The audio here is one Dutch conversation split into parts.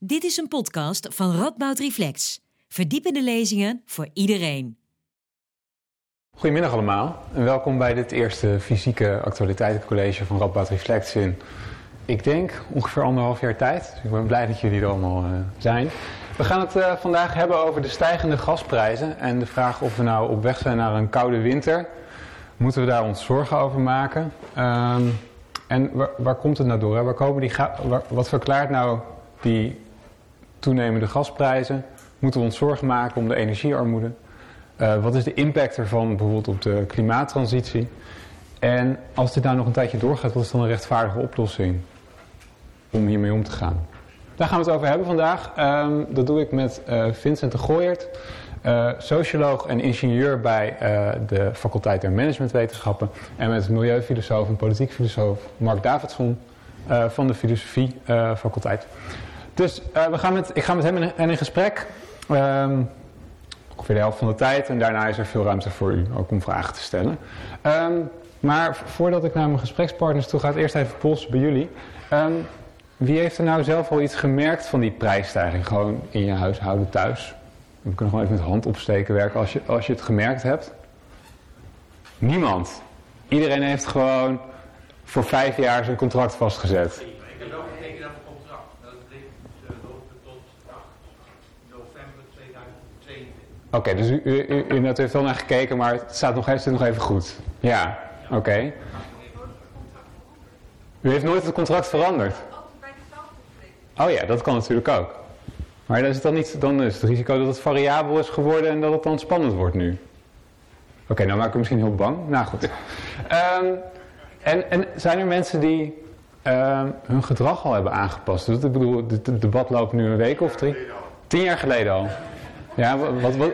Dit is een podcast van Radboud Reflex. Verdiepende lezingen voor iedereen. Goedemiddag allemaal en welkom bij dit eerste fysieke actualiteitencollege van Radboud Reflex in, ik denk, ongeveer anderhalf jaar tijd. Dus ik ben blij dat jullie er allemaal uh, zijn. We gaan het uh, vandaag hebben over de stijgende gasprijzen en de vraag of we nou op weg zijn naar een koude winter. Moeten we daar ons zorgen over maken? Um, en waar, komt het nou door? Hè? Waar komen die wat verklaart nou die toenemende gasprijzen? Moeten we ons zorgen maken om de energiearmoede? Uh, wat is de impact ervan bijvoorbeeld op de klimaattransitie? En als dit nou nog een tijdje doorgaat, wat is dan een rechtvaardige oplossing om hiermee om te gaan? Daar gaan we het over hebben vandaag. Um, dat doe ik met uh, Vincent de Gooyert, uh, socioloog en ingenieur bij de faculteit der managementwetenschappen. En met milieufilosoof en politiek filosoof Mark Davidson van de filosofiefaculteit. Dus we gaan met, ik ga met hem in, gesprek. Um, ongeveer de helft van de tijd. En daarna is er veel ruimte voor u, ook om vragen te stellen. Um, maar voordat ik naar mijn gesprekspartners toe ga, eerst even polsen bij jullie. Um, wie heeft er nou zelf al iets gemerkt van die prijsstijging? Gewoon in je huishouden thuis? We kunnen gewoon even met hand opsteken werken als je, als je het gemerkt hebt. Niemand. Iedereen heeft gewoon voor vijf jaar zijn contract vastgezet. Ik heb ook gekeken naar mijn contract. Dat loopt tot 8 november 2022. Oké, dus u, u, u, u, heeft wel naar gekeken, maar het staat nog, het nog even goed. Ja, oké. U heeft nooit het contract veranderd? Oh ja, dat kan natuurlijk ook. Maar dan is het dan niet, dan is het risico dat het variabel is geworden en dat het dan spannend wordt nu. Oké, nou maak ik misschien heel bang. Nou goed. Um, en, en zijn er mensen die um, hun gedrag al hebben aangepast? Dus ik bedoel, het debat loopt nu een week of drie. Tien jaar geleden al. Ja, wat, wat,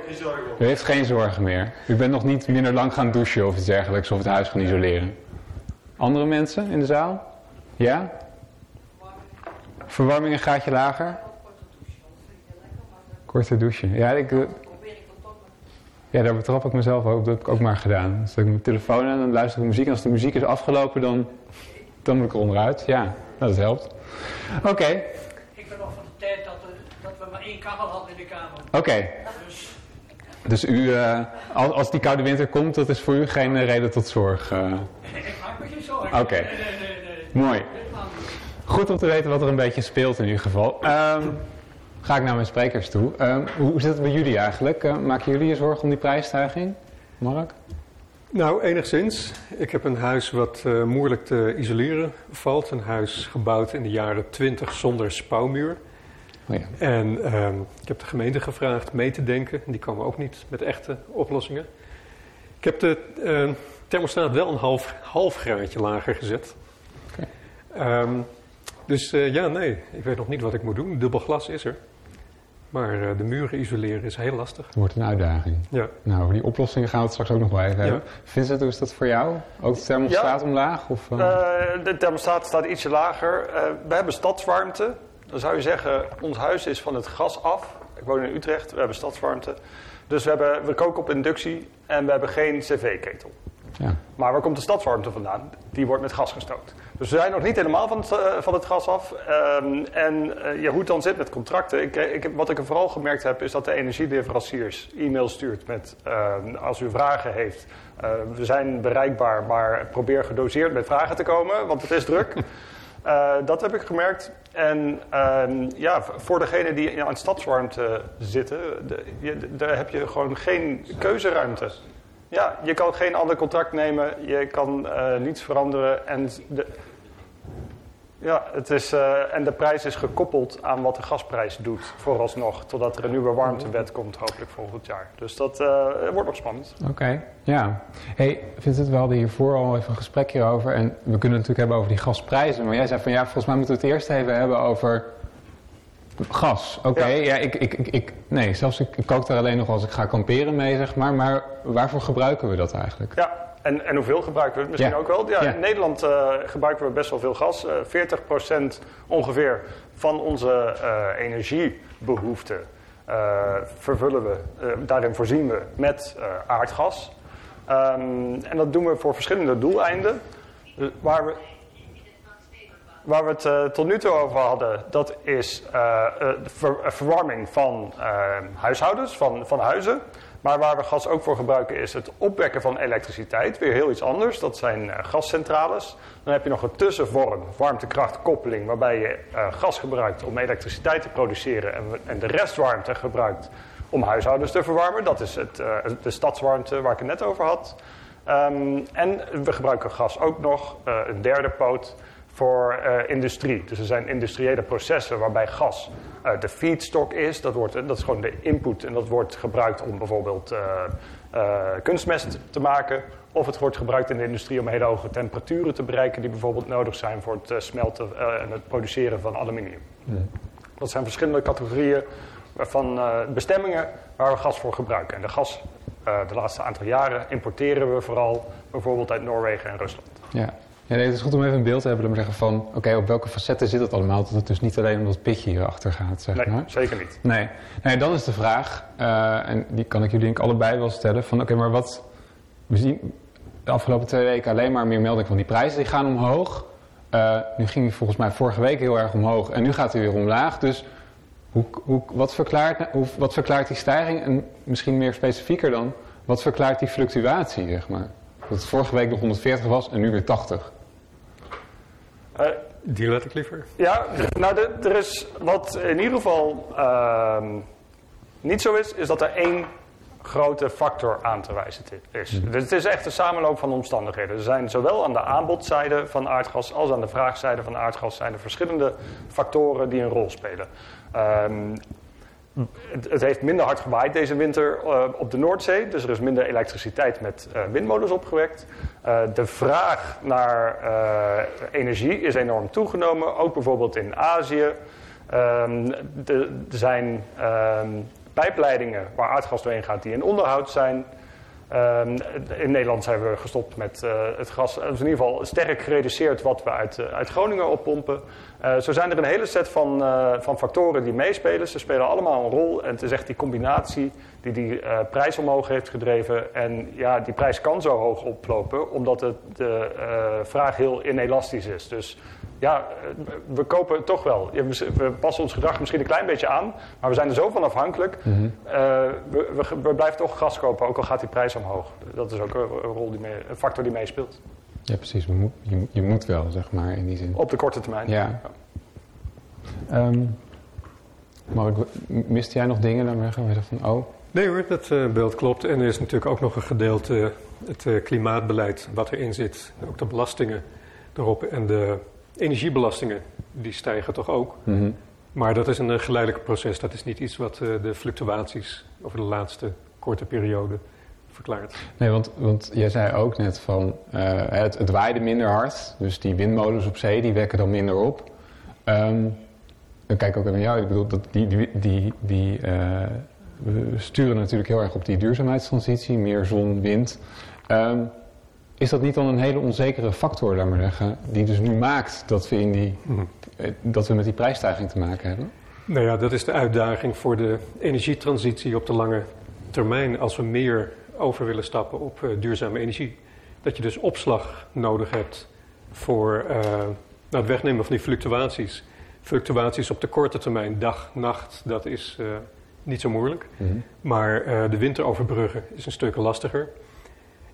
u heeft geen zorgen meer. U bent nog niet minder lang gaan douchen of iets dergelijks of het huis gaan isoleren. Andere mensen in de zaal? Ja? Verwarming een gaatje lager? Korte douche. Ja, ik, ja, daar betrap ik mezelf ook. Dat heb ik ook maar gedaan. Dus ik mijn telefoon aan en dan luister ik muziek. En als de muziek is afgelopen, dan, dan moet ik er onderuit. Ja, dat helpt. Oké. Okay. Ik ben nog van de tijd dat, er, dat we maar één kachel hadden in de kamer. Oké. Okay. Dus, dus u, uh, als, als die koude winter komt, dat is voor u geen uh, reden tot zorg? Uh... Ik maak me geen zorgen. Oké. Okay. Nee, nee, nee, Mooi. Goed om te weten wat er een beetje speelt in ieder geval. Um, ga ik naar mijn sprekers toe. Um, hoe zit het bij jullie eigenlijk? Uh, maken jullie je zorgen om die prijsstijging? Mark? Nou, enigszins. Ik heb een huis wat uh, moeilijk te isoleren valt. Een huis gebouwd in de jaren 20 zonder spouwmuur. Oh ja. En um, ik heb de gemeente gevraagd mee te denken. Die komen ook niet met echte oplossingen. Ik heb de uh, thermostaat wel een half, half graadje lager gezet. Okay. Um, dus uh, ja, nee, ik weet nog niet wat ik moet doen. Dubbel glas is er. Maar uh, de muren isoleren is heel lastig. Het wordt een uitdaging. Ja. Nou, over die oplossingen gaan we het straks ook nog wel even hebben. Ja. Vincent, hoe is dat voor jou? Ook de thermostaat ja. omlaag? Of, uh... Uh, de thermostaat staat ietsje lager. we hebben stadswarmte. Dan zou je zeggen, ons huis is van het gas af. Ik woon in Utrecht, we hebben stadswarmte. Dus we, hebben, we koken op inductie en we hebben geen cv-ketel. Ja. Maar waar komt de stadswarmte vandaan? Die wordt met gas gestookt. Dus we zijn nog niet helemaal van het, uh, van het gas af. Um, en uh, ja, hoe het dan zit met contracten. Ik, ik, wat ik er vooral gemerkt heb, is dat de energieleveranciers e-mail stuurt met uh, als u vragen heeft. we zijn bereikbaar, maar probeer gedoseerd met vragen te komen, want het is druk. Uh, dat heb ik gemerkt. En uh, ja, voor degenen die aan stadswarmte zitten, daar heb je gewoon geen keuzeruimte. Ja, je kan geen ander contract nemen, je kan uh, niets veranderen. En de, ja, het is, uh, en de prijs is gekoppeld aan wat de gasprijs doet, vooralsnog. Totdat er een nieuwe warmtewet komt, hopelijk volgend jaar. Dus dat uh, wordt nog spannend. Oké, okay, ja. hey, Vincent, we hadden hiervoor al even een gesprek hierover. En we kunnen het natuurlijk hebben over die gasprijzen. Maar jij zei van ja, volgens mij moeten we het eerst even hebben over Gas, oké. Okay. Ja. ja, ik, ik, ik, nee, zelfs ik, ik kook daar alleen nog als ik ga kamperen mee, zeg maar. Maar waarvoor gebruiken we dat eigenlijk? Ja, en, en hoeveel gebruiken we het misschien Ja. ook wel? Ja, Ja. In Nederland uh, gebruiken we best wel veel gas. Uh, 40% ongeveer van onze uh, energiebehoeften vervullen we, daarin voorzien we met aardgas. Um, en dat doen we voor verschillende doeleinden. Waar we... waar we het eh, tot nu toe over hadden, dat is eh, eh, de ver- eh, verwarming van eh, huishoudens, van, van huizen. Maar waar we gas ook voor gebruiken is het opwekken van elektriciteit. Weer heel iets anders, dat zijn eh, gascentrales. Dan heb je nog een tussenvorm, warmtekrachtkoppeling, waarbij je eh, gas gebruikt om elektriciteit te produceren en, de restwarmte gebruikt om huishoudens te verwarmen. Dat is het, eh, de stadswarmte waar ik het net over had. Ehm, en we gebruiken gas ook nog, een derde poot, voor eh, industrie. Dus er zijn industriële processen waarbij gas de feedstock is. Dat, wordt, dat is gewoon de input en dat wordt gebruikt om bijvoorbeeld eh, eh, kunstmest te maken. Of het wordt gebruikt in de industrie om hele hoge temperaturen te bereiken die bijvoorbeeld nodig zijn voor het smelten en het produceren van aluminium. Dat zijn verschillende categorieën van bestemmingen waar we gas voor gebruiken. En de gas, de laatste aantal jaren, importeren we vooral bijvoorbeeld uit Noorwegen en Rusland. Ja. Ja, nee, het is goed om even een beeld te hebben. Zeggen van, oké, op welke facetten zit het allemaal? Dat het dus niet alleen om dat pitje hierachter gaat, zeg Nee, maar. zeker niet. Nee. nee, dan is de vraag, eh, en die kan ik jullie denk ik allebei wel stellen, van oké, maar wat... We zien de afgelopen twee weken alleen maar meer meldingen van die prijzen die gaan omhoog. Eh, nu ging die volgens mij vorige week heel erg omhoog en nu gaat hij weer omlaag. Dus hoe, hoe, wat, verklaart, hoe, wat verklaart die stijging? En misschien meer specifieker dan, wat verklaart die fluctuatie, zeg maar? Dat het vorige week nog 140 was en nu weer 80. Eh, Die let ik liever. Ja, nou, er is wat in ieder geval ehm, niet zo is, is dat er één grote factor aan te wijzen is. Dus het is echt een samenloop van omstandigheden. Er zijn zowel aan de aanbodzijde van aardgas als aan de vraagzijde van aardgas zijn er verschillende factoren die een rol spelen. Ehm, het, heeft minder hard gewaaid deze winter eh, op de Noordzee. Dus er is minder elektriciteit met eh, windmolens opgewekt. Eh, de vraag naar energie is enorm toegenomen. Ook bijvoorbeeld in Azië. Ehm, er zijn ehm, pijpleidingen waar aardgas doorheen gaat die in onderhoud zijn. Ehm, in Nederland zijn we gestopt met het gas. Dus in ieder geval sterk gereduceerd wat we uit, uit Groningen oppompen. Eh, zo zijn er een hele set van, eh, van factoren die meespelen. Ze spelen allemaal een rol. En het is echt die combinatie die die eh, prijs omhoog heeft gedreven. En ja, die prijs kan zo hoog oplopen omdat het, de vraag heel inelastisch is. Dus ja, we kopen toch wel. We- passen ons gedrag misschien een klein beetje aan. Maar we zijn er zo van afhankelijk. Eh, we, we, we blijven toch gas kopen, ook al gaat die prijs omhoog. Dat is ook een, een rol die mee, een factor die meespeelt. Ja, precies. Je moet, je, je moet wel, zeg maar, in die zin. Op de korte termijn. Ja. Ehm Mark, miste jij nog dingen? Dan zeggen we van, oh, Nee hoor, dat eh, beeld klopt. En er is natuurlijk ook nog een gedeelte, het eh, klimaatbeleid wat erin zit. Ook de belastingen erop en de energiebelastingen, die stijgen toch ook. mhm. Maar dat is een eh, geleidelijk proces. Dat is niet iets wat eh, de fluctuaties over de laatste korte periode Nee, want, want jij zei ook net van, eh, het, het waaide minder hard. Dus die windmolens op zee, die wekken dan minder op. Ehm dan kijk ik ook even naar jou. Ik bedoel, dat die, die, die, die, eh, we sturen natuurlijk heel erg op die duurzaamheidstransitie. Meer zon, wind. Ehm, is dat niet dan een hele onzekere factor, laat maar zeggen, die dus nu maakt dat we, in die, eh, dat we met die prijsstijging te maken hebben? Nou ja, dat is de uitdaging voor de energietransitie op de lange termijn. Als we meer over willen stappen op eh, duurzame energie. Dat je dus opslag nodig hebt voor eh, nou, het wegnemen van die fluctuaties. Fluctuaties op de korte termijn, dag, nacht, dat is eh, niet zo moeilijk. Maar eh, de winter overbruggen is een stuk lastiger.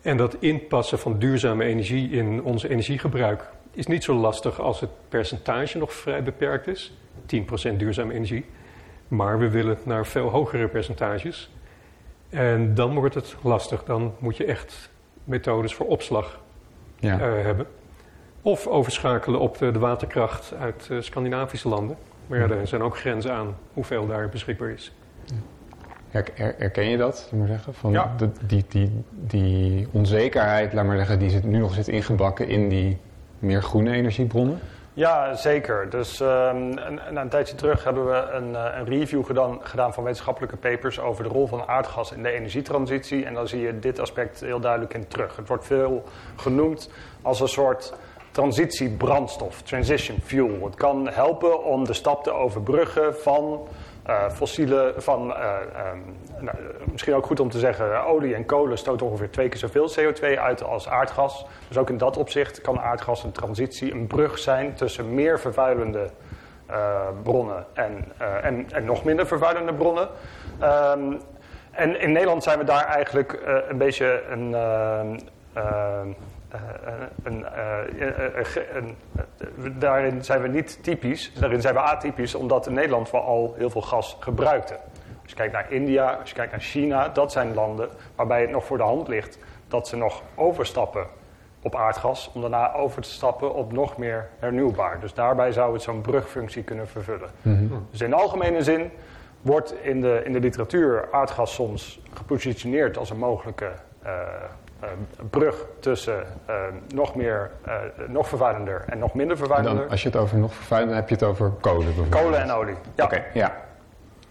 En dat inpassen van duurzame energie in onze energiegebruik is niet zo lastig als het percentage nog vrij beperkt is. 10% duurzame energie. Maar we willen naar veel hogere percentages. En dan wordt het lastig. Dan moet je echt methodes voor opslag Ja. eh, hebben. Of overschakelen op de, de waterkracht uit eh, Scandinavische landen. Maar ja, er zijn ook grenzen aan hoeveel daar beschikbaar is. Her- herken je dat, laat maar zeggen? Van Ja. de- die, die, die onzekerheid, laat maar zeggen, die zit, nu nog zit ingebakken in die meer groene energiebronnen? Ja, zeker. Dus ehm, een, een, tijdje terug hebben we een, eh, een review gedaan, gedaan van wetenschappelijke papers over de rol van aardgas in de energietransitie. En dan zie je dit aspect heel duidelijk in terug. Het wordt veel genoemd als een soort transitiebrandstof, transition fuel. Het kan helpen om de stap te overbruggen van eh, fossiele, van eh, ehm, nou, misschien ook goed om te zeggen, olie en kolen stoten ongeveer twee keer zoveel CO2 uit als aardgas. Dus ook in dat opzicht kan aardgas een transitie, een brug zijn tussen meer vervuilende eh, bronnen en, en, en nog minder vervuilende bronnen. Ehm, en in Nederland zijn we daar eigenlijk een beetje een. Eh, een, eh, eh, een- daarin zijn we niet typisch, daarin zijn we atypisch, omdat in Nederland we al heel veel gas gebruikten. Als je kijkt naar India, als je kijkt naar China, dat zijn landen waarbij het nog voor de hand ligt dat ze nog overstappen op aardgas, om daarna over te stappen op nog meer hernieuwbaar. Dus daarbij zou het zo'n brugfunctie kunnen vervullen. Dus in de algemene zin wordt in de, in de literatuur aardgas soms gepositioneerd als een mogelijke brug tussen eh, nog, meer, eh, nog vervuilender en nog minder En vervuilender. dan, als je het over nog vervuilender heb je het over kolen bijvoorbeeld. Kolen en olie. Ja. Oké, ja.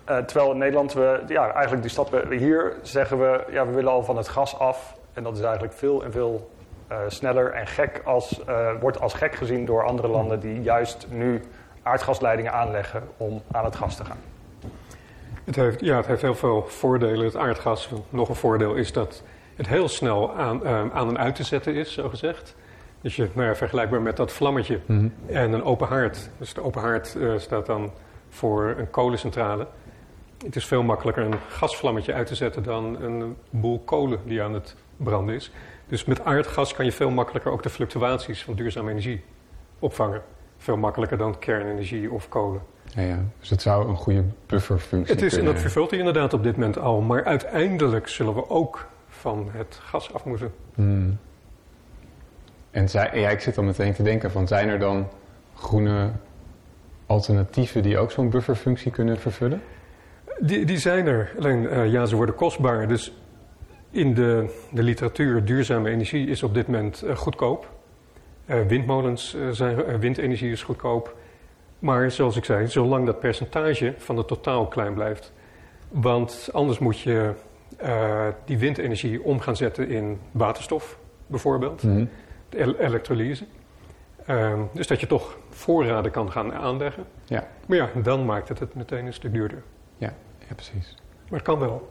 Eh, terwijl in Nederland we, ja, eigenlijk die stappen hier zeggen we, ja, we willen al van het gas af. En dat is eigenlijk veel en veel eh, sneller en gek als, eh, wordt als gek gezien door andere landen die juist nu aardgasleidingen aanleggen om aan het gas te gaan. Het heeft, ja, het heeft heel veel voordelen, het aardgas. Nog een voordeel is dat het heel snel aan, eh, aan en uit te zetten is, zo gezegd. Dus je, nou ja, vergelijkbaar met dat vlammetje Mhm. en een open haard. Dus de open haard eh, staat dan voor een kolencentrale. Het is veel makkelijker een gasvlammetje uit te zetten dan een boel kolen die aan het branden is. Dus met aardgas kan je veel makkelijker ook de fluctuaties van duurzame energie opvangen. Veel makkelijker dan kernenergie of kolen. Ja, ja. Dus het zou een goede bufferfunctie Het is, en kunnen dat vervult hij inderdaad op dit moment al. Maar uiteindelijk zullen we ook van het gas af moeten. Hmm. En zij, ja, ik zit al meteen te denken van zijn er dan groene alternatieven die ook zo'n bufferfunctie kunnen vervullen? Die, die zijn er. Alleen, eh, ja, ze worden kostbaar. Dus in de, de literatuur duurzame energie is op dit moment eh, goedkoop. Eh, windmolens zijn, windenergie is goedkoop. Maar zoals ik zei, zolang dat percentage van het totaal klein blijft. Want anders moet je eh, die windenergie om gaan zetten in waterstof, bijvoorbeeld. Mhm. de el- elektrolyse. Ehm, dus dat je toch voorraden kan gaan aanleggen. Ja. Maar ja, dan maakt het het meteen een stuk duurder. Ja, precies. Maar het kan wel.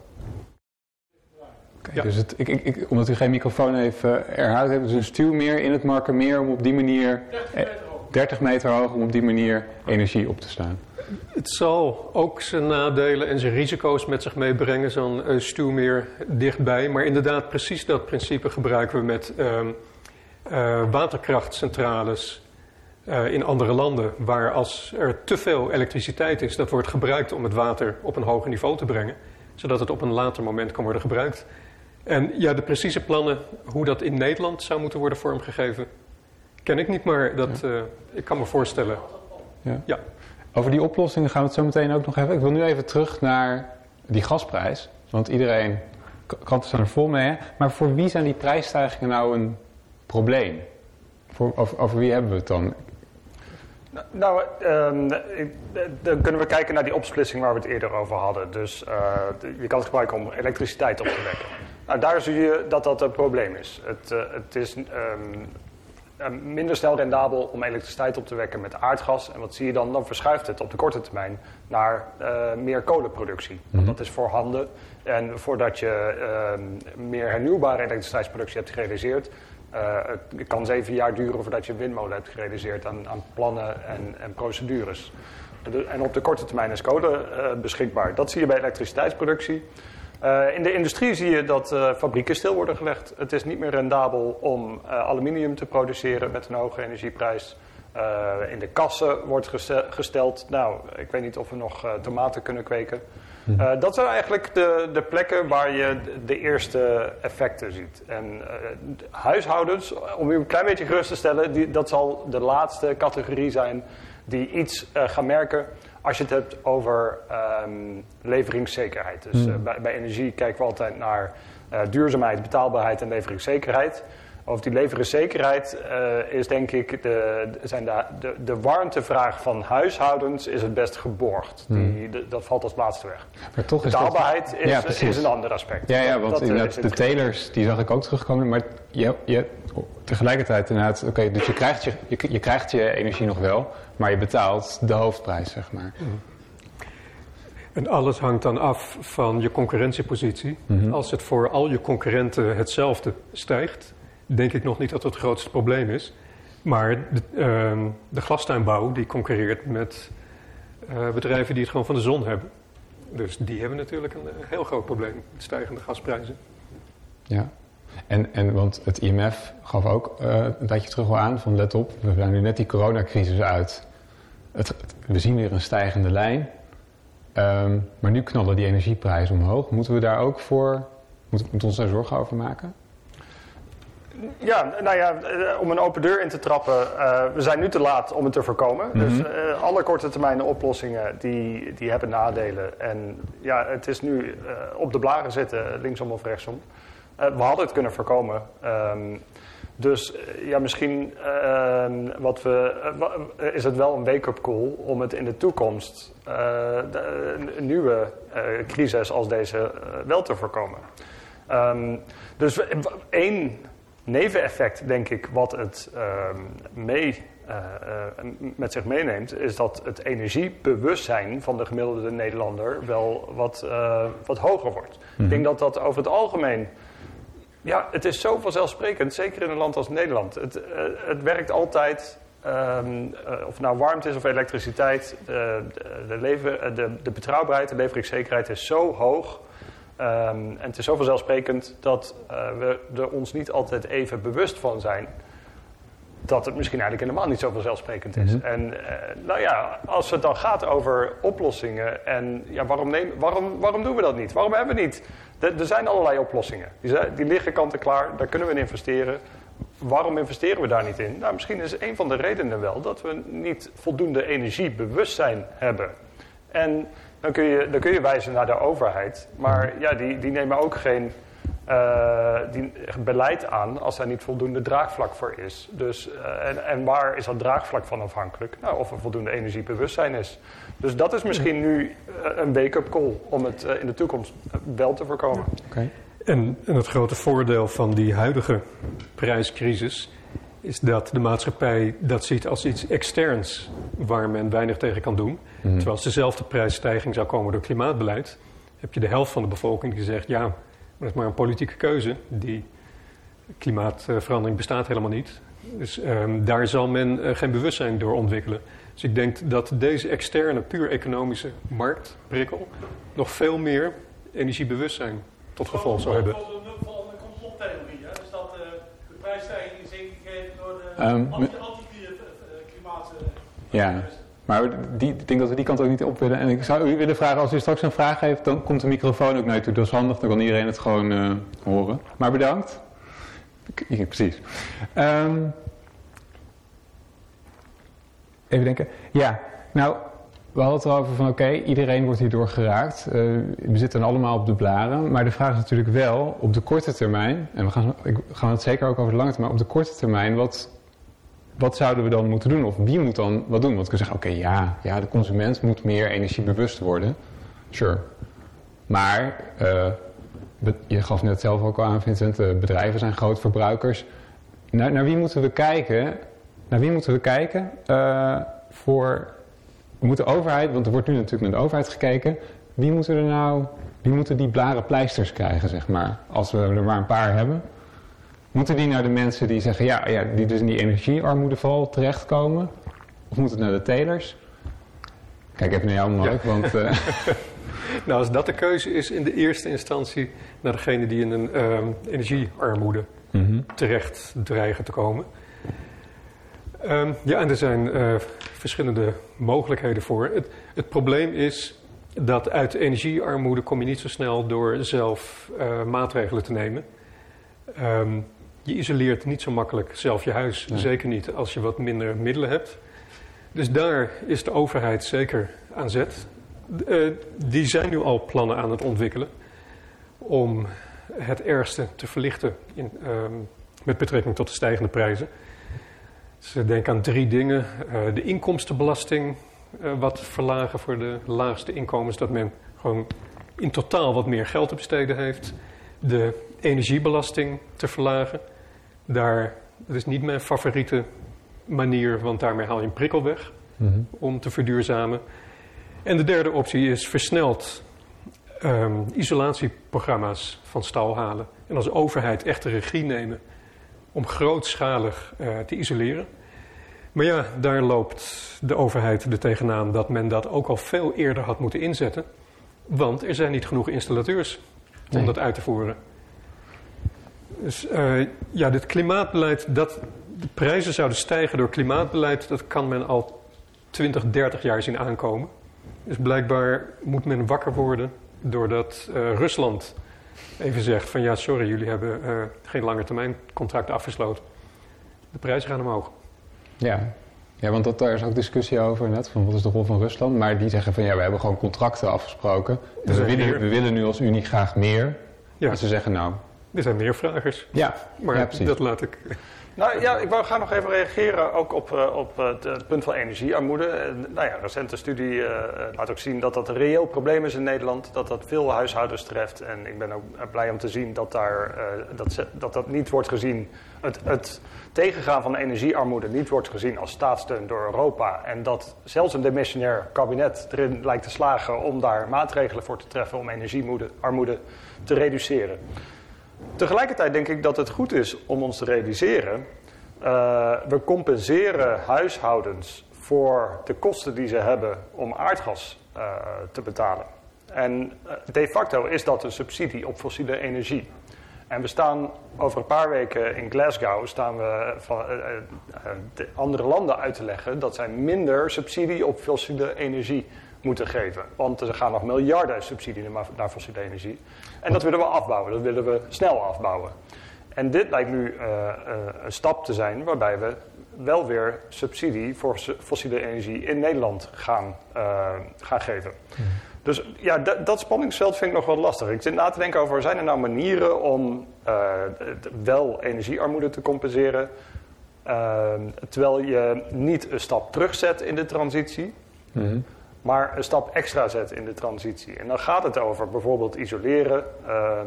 Oké, Ja. Dus het, ik, ik, ik- omdat u geen microfoon heeft uh, erhoud hebt, dus een stuwmeer in het markermeer om op die manier 30 eh, meter hoog. 30 meter hoog om op die manier energie op te slaan. Het zal ook zijn nadelen en zijn risico's met zich meebrengen, zo'n eh, stuwmeer dichtbij. Maar inderdaad, precies dat principe gebruiken we met ehm, eh, waterkrachtcentrales eh, in andere landen. Waar als er te veel elektriciteit is, dat wordt gebruikt om het water op een hoger niveau te brengen. Zodat het op een later moment kan worden gebruikt. En ja, de precieze plannen, hoe dat in Nederland zou moeten worden vormgegeven, ken ik niet. Maar dat, eh, ik kan me voorstellen. Over die oplossingen gaan we het zo meteen ook nog even. Ik wil nu even terug naar die gasprijs. Want iedereen, kranten staan er vol mee. Hè? Maar voor wie zijn die prijsstijgingen nou een probleem? Voor, over, over wie hebben we het dan? Nou, Nou, ehm, ik- dan kunnen we kijken naar die opsplitsing waar we het eerder over hadden. Dus eh, je kan het gebruiken om elektriciteit op te wekken. Nou, daar zie je dat dat een probleem is. Het, eh, het is ehm, eh, minder snel rendabel om elektriciteit op te wekken met aardgas. En wat zie je dan? Dan verschuift het op de korte termijn naar eh, meer kolenproductie. Want dat is voorhanden. En voordat je ehm, meer hernieuwbare elektriciteitsproductie hebt gerealiseerd... eh, het kan zeven jaar duren voordat je een windmolen hebt gerealiseerd aan, aan plannen en, en procedures. En op de korte termijn is kolen eh, beschikbaar. Dat zie je bij elektriciteitsproductie. Eh, in de industrie zie je dat eh, fabrieken stil worden gelegd. Het is niet meer rendabel om eh, aluminium te produceren met een hoge energieprijs. In de kassen wordt geste- gesteld, nou, ik weet niet of we nog tomaten kunnen kweken. Eh, dat zijn eigenlijk de, de plekken waar je de, eerste effecten ziet. En eh, de huishoudens, om u een klein beetje gerust te stellen, die, dat zal de laatste categorie zijn die iets eh, gaan merken als je het hebt over ehm, leveringszekerheid. Dus eh, bij, bij energie kijken we altijd naar duurzaamheid, betaalbaarheid en leveringszekerheid. Over die leveringszekerheid eh, is denk ik de, de- zijn de, de, de warmtevraag van huishoudens is het best geborgd. Die, de- dat valt als laatste weg. Maar toch is dat... Betaalbaarheid is, Ja, precies. is een ander aspect. Ja, ja want eh, inderdaad, de telers, die zag ik ook terugkomen. Maar je, je, tegelijkertijd inderdaad, oké, dus je krijgt je, je, je krijgt je energie nog wel, maar je betaalt de hoofdprijs, zeg maar. En alles hangt dan af van je concurrentiepositie. Mhm. Als het voor al je concurrenten hetzelfde stijgt, denk ik nog niet dat het het grootste probleem is. Maar de, ehm, de glastuinbouw die concurreert met eh, bedrijven die het gewoon van de zon hebben. Dus die hebben natuurlijk een, heel groot probleem met stijgende gasprijzen. Ja. En, en want het IMF gaf ook eh, een tijdje terug al aan van let op, we zijn nu net die coronacrisis uit. Het- we zien weer een stijgende lijn. Ehm, maar nu knallen die energieprijzen omhoog. Moeten we daar ook voor, moeten we ons daar zorgen over maken? Ja, nou ja, eh, om een open deur in te trappen. eh, we zijn nu te laat om het te voorkomen. Mhm. Dus eh, alle korte termijn oplossingen die, die hebben nadelen. En ja, het is nu op de blaren zitten, linksom of rechtsom. We hadden het kunnen voorkomen. Ehm, dus ja, misschien ehm, wat we, is het wel een wake-up call om het in de toekomst de- een nieuwe crisis als deze wel te voorkomen. Ehm, dus één neveneffect, denk ik, wat het ehm, mee, eh, eh, met zich meeneemt, is dat het energiebewustzijn van de gemiddelde Nederlander wel wat, eh, wat hoger wordt. Ik denk dat dat over het algemeen. Ja, het is zo vanzelfsprekend, zeker in een land als Nederland. Het, het werkt altijd, ehm, eh, of het nou warmte is of elektriciteit. De, de, de, lever, de, de betrouwbaarheid, de leveringszekerheid is zo hoog. Ehm, en het is zo vanzelfsprekend dat eh, we er ons niet altijd even bewust van zijn. Dat het misschien eigenlijk helemaal niet zo vanzelfsprekend is. Mhm. En eh, nou ja, als het dan gaat over oplossingen. En ja, waarom, neem, waarom, waarom doen we dat niet? Waarom hebben we niet? Er, er zijn allerlei oplossingen. Die liggen kant en klaar. Daar kunnen we in investeren. Waarom investeren we daar niet in? Nou, misschien is een van de redenen wel dat we niet voldoende energiebewustzijn hebben. En dan kun je, dan kun je wijzen naar de overheid. Maar ja, die, die nemen ook geen eh, die, beleid aan als daar niet voldoende draagvlak voor is. Dus, eh, en, en waar is dat draagvlak van afhankelijk? Nou, of er voldoende energiebewustzijn is. Dus dat is misschien nu eh, een wake-up call om het in de toekomst wel te voorkomen. Oké. En, en het grote voordeel van die huidige prijscrisis is dat de maatschappij dat ziet als iets externs waar men weinig tegen kan doen. Mhm. Terwijl als dezelfde prijsstijging zou komen door klimaatbeleid, heb je de helft van de bevolking die zegt ja, maar dat is maar een politieke keuze. Die klimaatverandering bestaat helemaal niet. Dus ehm, daar zal men eh, geen bewustzijn door ontwikkelen. Dus ik denk dat deze externe, puur economische marktprikkel nog veel meer energiebewustzijn tot gevolg zou hebben. Dat Ja, maar die, ik denk dat we die kant ook niet op willen. En ik zou u willen vragen, als u straks een vraag heeft, dan komt de microfoon ook naar u toe. Dat is handig, dan kan iedereen het gewoon eh, horen. Maar bedankt. Ja, precies. Ehm, even denken. Ja, nou, we hadden het erover van oké, iedereen wordt hierdoor geraakt. Eh, we zitten allemaal op de blaren. Maar de vraag is natuurlijk wel, op de korte termijn, en we gaan, ik, gaan het zeker ook over de lange termijn, op de korte termijn, wat, wat zouden we dan moeten doen? Of wie moet dan wat doen? Want we kunnen zeggen, oké, ja, ja, de consument moet meer energiebewust worden. Sure. Maar, eh, je gaf net zelf ook al aan, Vincent, de bedrijven zijn groot verbruikers. Naar, naar wie moeten we kijken? Naar wie moeten we kijken eh, voor... Moet de overheid, want er wordt nu natuurlijk naar de overheid gekeken. Wie moeten er nou, wie moeten die blaren pleisters krijgen, zeg maar? Als we er maar een paar hebben. Moeten die naar de mensen die zeggen, ja, ja die dus in die energiearmoedeval terechtkomen? Of moet het naar de telers? Kijk even naar jou, Mark, want... eh, Nou, als dat de keuze is in de eerste instantie naar degene die in een ehm, energiearmoede mhm. terecht dreigen te komen. Ehm, ja, en er zijn eh, verschillende mogelijkheden voor. Het, het probleem is dat uit energiearmoede kom je niet zo snel door zelf eh, maatregelen te nemen. Ehm, je isoleert niet zo makkelijk zelf je huis, Nee. zeker niet als je wat minder middelen hebt. Dus daar is de overheid zeker aan zet. Eh, die zijn nu al plannen aan het ontwikkelen om het ergste te verlichten in, ehm, met betrekking tot de stijgende prijzen. Ze denken aan drie dingen. Eh, de inkomstenbelasting eh, wat verlagen voor de laagste inkomens, dat men gewoon in totaal wat meer geld te besteden heeft. De energiebelasting te verlagen. Daar, dat is niet mijn favoriete manier, want daarmee haal je een prikkel weg Mhm. om te verduurzamen. En de derde optie is versneld ehm, isolatieprogramma's van stal halen. En als overheid echt de regie nemen om grootschalig eh, te isoleren. Maar ja, daar loopt de overheid er tegenaan dat men dat ook al veel eerder had moeten inzetten. Want er zijn niet genoeg installateurs om Nee. dat uit te voeren. Dus eh, ja, dit klimaatbeleid, dat de prijzen zouden stijgen door klimaatbeleid, dat kan men al 20, 30 jaar zien aankomen. Dus blijkbaar moet men wakker worden doordat eh, Rusland even zegt van ja, sorry, jullie hebben eh, geen lange termijn contract afgesloten. De prijzen gaan omhoog. Ja, ja want dat, daar is ook discussie over net, van wat is de rol van Rusland. Maar die zeggen van ja, we hebben gewoon contracten afgesproken. Dus we willen, we willen nu als Unie graag meer. Ja, En ze zeggen nou, er zijn meer vragers. ja, Maar ja precies. dat laat ik. Nou ja, ik wou graag nog even reageren ook op, eh, op het, het punt van energiearmoede. Eh, nou ja, een recente studie eh, eh, laat ook zien dat dat een reëel probleem is in Nederland. Dat dat veel huishoudens treft. En ik ben ook eh, blij om te zien dat daar, eh, dat, dat, dat niet wordt gezien. Het, het tegengaan van energiearmoede niet wordt gezien als staatssteun door Europa. En dat zelfs een demissionair kabinet erin lijkt te slagen om daar maatregelen voor te treffen om energiearmoede te reduceren. Tegelijkertijd denk ik dat het goed is om ons te realiseren. eh, we compenseren huishoudens voor de kosten die ze hebben om aardgas eh, te betalen. En eh, de facto is dat een subsidie op fossiele energie. En we staan over een paar weken in Glasgow staan we van de andere landen uit te leggen dat zij minder subsidie op fossiele energie moeten geven. Want er gaan nog miljarden subsidie naar, fossiele energie. En dat willen we afbouwen, dat willen we snel afbouwen. En dit lijkt nu eh, eh, een stap te zijn waarbij we wel weer subsidie voor fossiele energie in Nederland gaan, eh, gaan geven. Dus ja, dat, spanningsveld vind ik nog wel lastig. Ik zit na te denken over, zijn er nou manieren om wel energiearmoede te compenseren... eh, terwijl je niet een stap terugzet in de transitie... Mhm. Maar een stap extra zet in de transitie. En dan gaat het over bijvoorbeeld isoleren... ehm,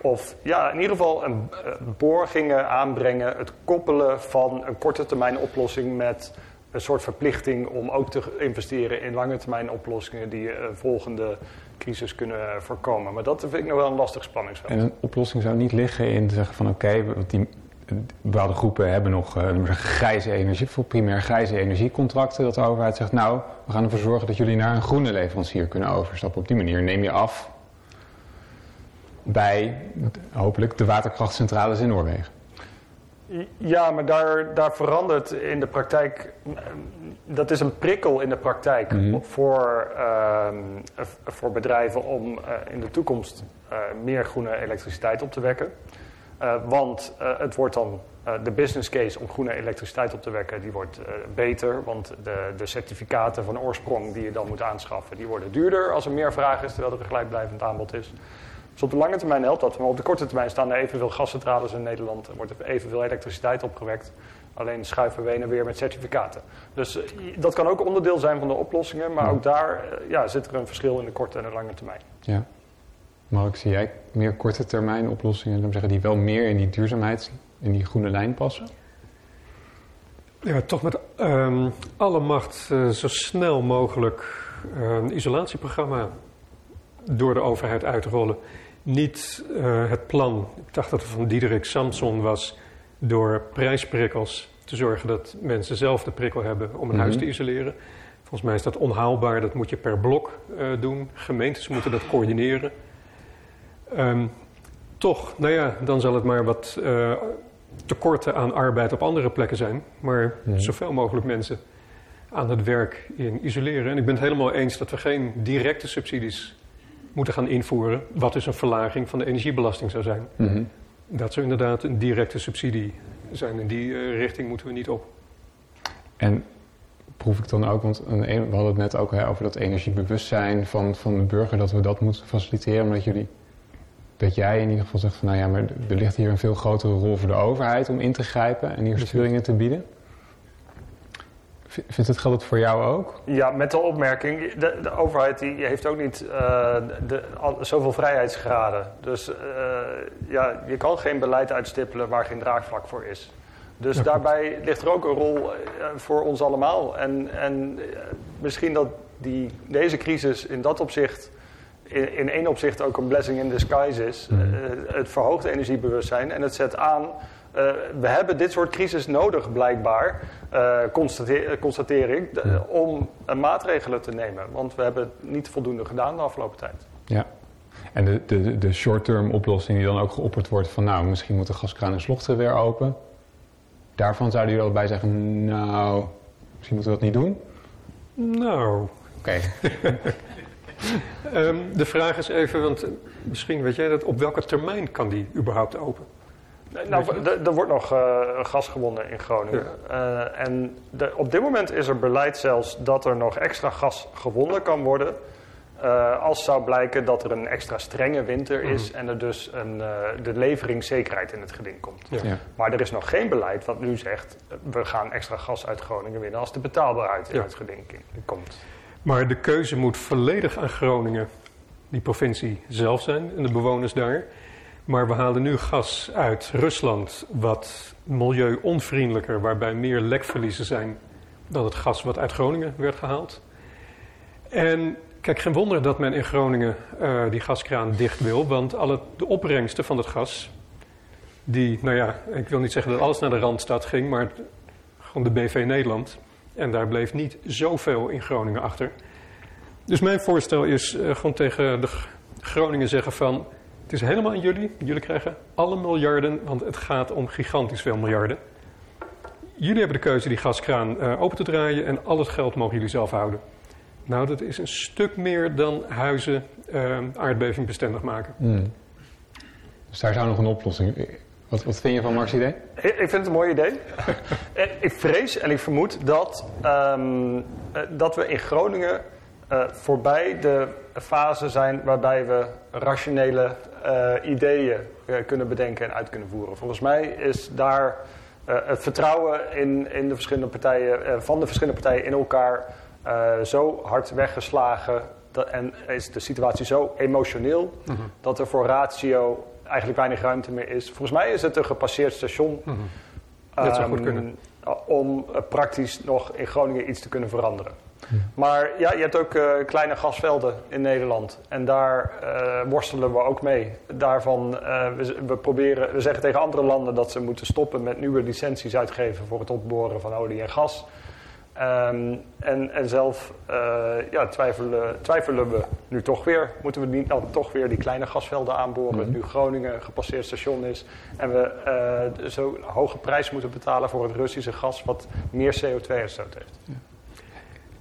of ja, in ieder geval een, eh, borgingen aanbrengen... het koppelen van een korte termijn oplossing met een soort verplichting om ook te investeren in lange termijn oplossingen die een volgende crisis kunnen voorkomen. Maar dat vind ik nog wel een lastig spanningsveld. En een oplossing zou niet liggen in te zeggen van oké, want die bepaalde groepen hebben nog zeggen, grijze energie, voor primair grijze energiecontracten. Dat de overheid zegt, nou, we gaan ervoor zorgen dat jullie naar een groene leverancier kunnen overstappen. Op die manier neem je af bij hopelijk de waterkrachtcentrales in Noorwegen. Ja, maar daar, daar verandert in de praktijk. Dat is een prikkel in de praktijk Mhm. voor, ehm, voor bedrijven om eh, in de toekomst eh, meer groene elektriciteit op te wekken. Eh, want eh, het wordt dan eh, de business case om groene elektriciteit op te wekken, die wordt beter. Want de, de certificaten van oorsprong die je dan moet aanschaffen, die worden duurder als er meer vraag is, terwijl er een gelijkblijvend aanbod is. Dus op de lange termijn helpt dat. Maar op de korte termijn staan er evenveel gascentrales in Nederland. Er wordt er evenveel elektriciteit opgewekt. Alleen schuiven we en weer met certificaten. Dus dat kan ook onderdeel zijn van de oplossingen. Maar ook daar ja, zit er een verschil in de korte en de lange termijn. Ja. Mark, zie jij meer korte termijn oplossingen zeggen, die wel meer in die duurzaamheid, in die groene lijn passen? Ja, toch met ehm, alle macht eh, zo snel mogelijk een isolatieprogramma door de overheid uitrollen. Niet eh, het plan, ik dacht dat het van Diederik Samson was, door prijsprikkels te zorgen dat mensen zelf de prikkel hebben om een huis Mhm. te isoleren. Volgens mij is dat onhaalbaar, dat moet je per blok eh, doen. Gemeentes moeten dat coördineren. Ehm, toch, nou ja, dan zal het maar wat eh, tekorten aan arbeid op andere plekken zijn. Maar zoveel mogelijk mensen aan het werk in isoleren. En ik ben het helemaal eens dat we geen directe subsidies moeten gaan invoeren. Wat dus een verlaging van de energiebelasting zou zijn. Mhm. Dat zou inderdaad een directe subsidie zijn. In die eh, richting moeten we niet op. En proef ik dan ook, want een- we hadden het net ook hè, over dat energiebewustzijn van, van de burger, dat we dat moeten faciliteren, omdat jullie, dat jij in ieder geval zegt van nou ja, maar er ligt hier een veel grotere rol voor de overheid om in te grijpen en hier sturingen te bieden. Vindt het geldt voor jou ook? Ja, met de opmerking, de, de overheid die heeft ook niet eh, de, al, zoveel vrijheidsgraden. Dus eh, ja, je kan geen beleid uitstippelen waar geen draagvlak voor is. Dus Ja, daarbij ligt er ook een rol eh, voor ons allemaal. En, en misschien dat die, deze crisis in dat opzicht, in, in één opzicht ook een blessing in disguise is. Mhm. Eh, het verhoogt energiebewustzijn en het zet aan. eh, we hebben dit soort crisis nodig, blijkbaar, eh, constateer, constateer ik, de- Ja. om maatregelen te nemen. Want we hebben het niet voldoende gedaan de afgelopen tijd. Ja. En de, de, de short-term oplossing die dan ook geopperd wordt van nou, misschien moet de gaskraan in Slochteren weer open. Daarvan zouden jullie allebei zeggen, nou, misschien moeten we dat niet doen. Nou, Oké, ehm, de vraag is even, want eh, misschien weet jij dat, op welke termijn kan die überhaupt open? Nou, er wordt nog eh, gas gewonnen in Groningen. Eh, en de- op dit moment is er beleid zelfs dat er nog extra gas gewonnen kan worden. eh, als zou blijken dat er een extra strenge winter is en er dus een, eh, de leveringszekerheid in het geding komt. Ja. ja. Maar er is nog geen beleid wat nu zegt: we gaan extra gas uit Groningen winnen als de betaalbaarheid in het geding komt. Maar de keuze moet volledig aan Groningen, die provincie zelf zijn en de bewoners daar. Maar we halen nu gas uit Rusland, wat milieu-onvriendelijker, waarbij meer lekverliezen zijn dan het gas wat uit Groningen werd gehaald. En kijk, geen wonder dat men in Groningen eh, die gaskraan dicht wil, want alle, de opbrengsten van het gas, die, nou ja, ik wil niet zeggen dat alles naar de Randstad ging, maar gewoon de BV Nederland. En daar bleef niet zoveel in Groningen achter. Dus mijn voorstel is eh, gewoon tegen de Groningen zeggen van... het is helemaal aan jullie. Jullie krijgen alle miljarden, want het gaat om gigantisch veel miljarden. Jullie hebben de keuze die gaskraan eh, open te draaien... en al het geld mogen jullie zelf houden. Nou, dat is een stuk meer dan huizen eh, aardbeving bestendig maken. Hmm. Dus daar zou nog een oplossing. Wat, wat vind je van Mark's idee? Ik ik vind het een mooi idee. En ik vrees en ik vermoed dat, ehm, eh, dat we in Groningen eh, voorbij de fase zijn waarbij we rationele eh, ideeën eh, kunnen bedenken en uit kunnen voeren. Volgens mij is daar eh, het vertrouwen in, in de verschillende partijen, eh, van de verschillende partijen in elkaar eh, zo hard weggeslagen. Dat, en is de situatie zo emotioneel dat er voor ratio eigenlijk weinig ruimte meer is. Volgens mij is het een gepasseerd station Dat zou goed Ehm, kunnen. Om eh, praktisch nog in Groningen iets te kunnen veranderen. Maar ja, je hebt ook eh, kleine gasvelden in Nederland. En daar eh, worstelen we ook mee. Daarvan, we, we, proberen, we zeggen tegen andere landen dat ze moeten stoppen met nieuwe licenties uitgeven voor het opboren van olie en gas. Ehm, en, en zelf eh, ja, twijfelen, twijfelen we nu toch weer. Moeten we niet dan toch weer die kleine gasvelden aanboren? Mhm. Nu Groningen een gepasseerd station is. En we eh zo'n hoge prijs moeten betalen voor het Russische gas, wat meer CO2-uitstoot heeft.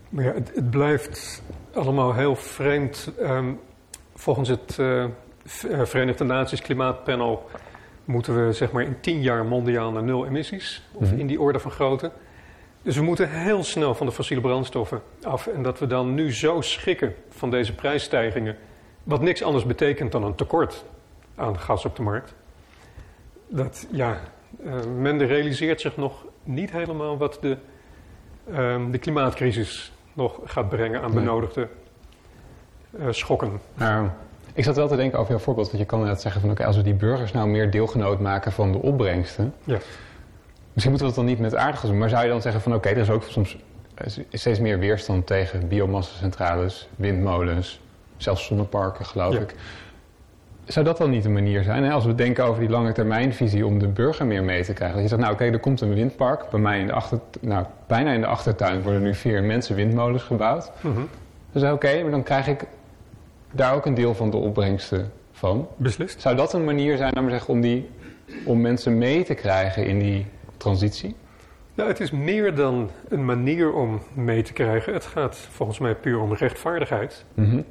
Maar ja, het, het blijft allemaal heel vreemd. Ehm, volgens het eh, Verenigde Naties Klimaatpanel moeten we zeg maar in tien jaar mondiaal naar nul emissies. Of Mhm. in die orde van grootte. Dus we moeten heel snel van de fossiele brandstoffen af. En dat we dan nu zo schikken van deze prijsstijgingen. Wat niks anders betekent dan een tekort aan gas op de markt. Dat ja, eh, men realiseert zich nog niet helemaal wat de, ehm, de klimaatcrisis nog gaat brengen aan benodigde eh, schokken. Nou, ik zat wel te denken over jouw voorbeeld. Want je kan inderdaad zeggen van oké, als we die burgers nou meer deelgenoot maken van de opbrengsten. Ja. Misschien moeten we dat dan niet met aardgas doen. Maar zou je dan zeggen van oké, er is ook soms eh, steeds meer weerstand tegen biomassacentrales, windmolens, zelfs zonneparken geloof Ja. ik. Zou dat dan niet een manier zijn, hè? als we denken over die lange termijnvisie om de burger meer mee te krijgen? Dat je zegt, nou oké, er komt een windpark. Bij mij in de achter, nou, bijna in de achtertuin worden nu vier mensen windmolens gebouwd. Mhm. Dus oké, maar dan krijg ik daar ook een deel van de opbrengsten van. Beslist. Zou dat een manier zijn, laat maar zeggen, om, die, om mensen mee te krijgen in die transitie? Nou, het is meer dan een manier om mee te krijgen. Het gaat volgens mij puur om rechtvaardigheid. Mhm.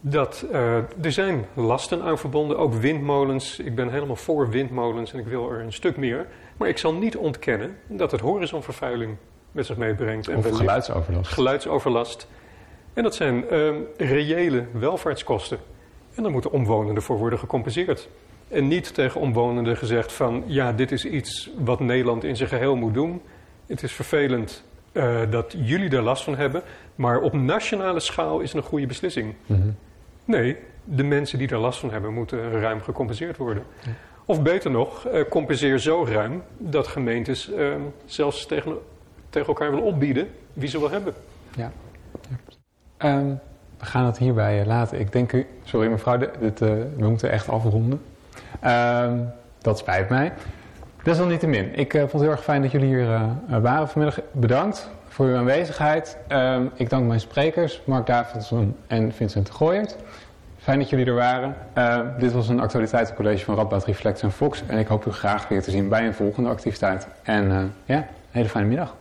Dat eh, er zijn lasten aan verbonden, ook windmolens. Ik ben helemaal voor windmolens en ik wil er een stuk meer. Maar ik zal niet ontkennen dat het horizonvervuiling met zich meebrengt. En Of geluidsoverlast. geluidsoverlast. En dat zijn ehm, reële welvaartskosten. En daar moeten omwonenden voor worden gecompenseerd. En niet tegen omwonenden gezegd van... ja, dit is iets wat Nederland in zijn geheel moet doen. Het is vervelend eh, dat jullie er last van hebben... maar op nationale schaal is het een goede beslissing. Mhm. Nee, de mensen die er last van hebben moeten ruim gecompenseerd worden. Of beter nog, eh, compenseer zo ruim dat gemeentes ehm, zelfs tegen, tegen elkaar willen opbieden wie ze wil hebben. Ja. Ehm, we gaan het hierbij eh, laten. Ik denk, u- sorry mevrouw, dit, we moeten echt afronden. Ehm, dat spijt mij. Desalniettemin, ik eh, vond het heel erg fijn dat jullie hier eh, eh, waren vanmiddag. Bedankt voor uw aanwezigheid. Ehm, ik dank mijn sprekers, Mark Davidson en Vincent Gooyert. Fijn dat jullie er waren. Ehm, dit was een actualiteitencollege van Radboud Reflex en Fox. En ik hoop u graag weer te zien bij een volgende activiteit. En ja, een hele fijne middag.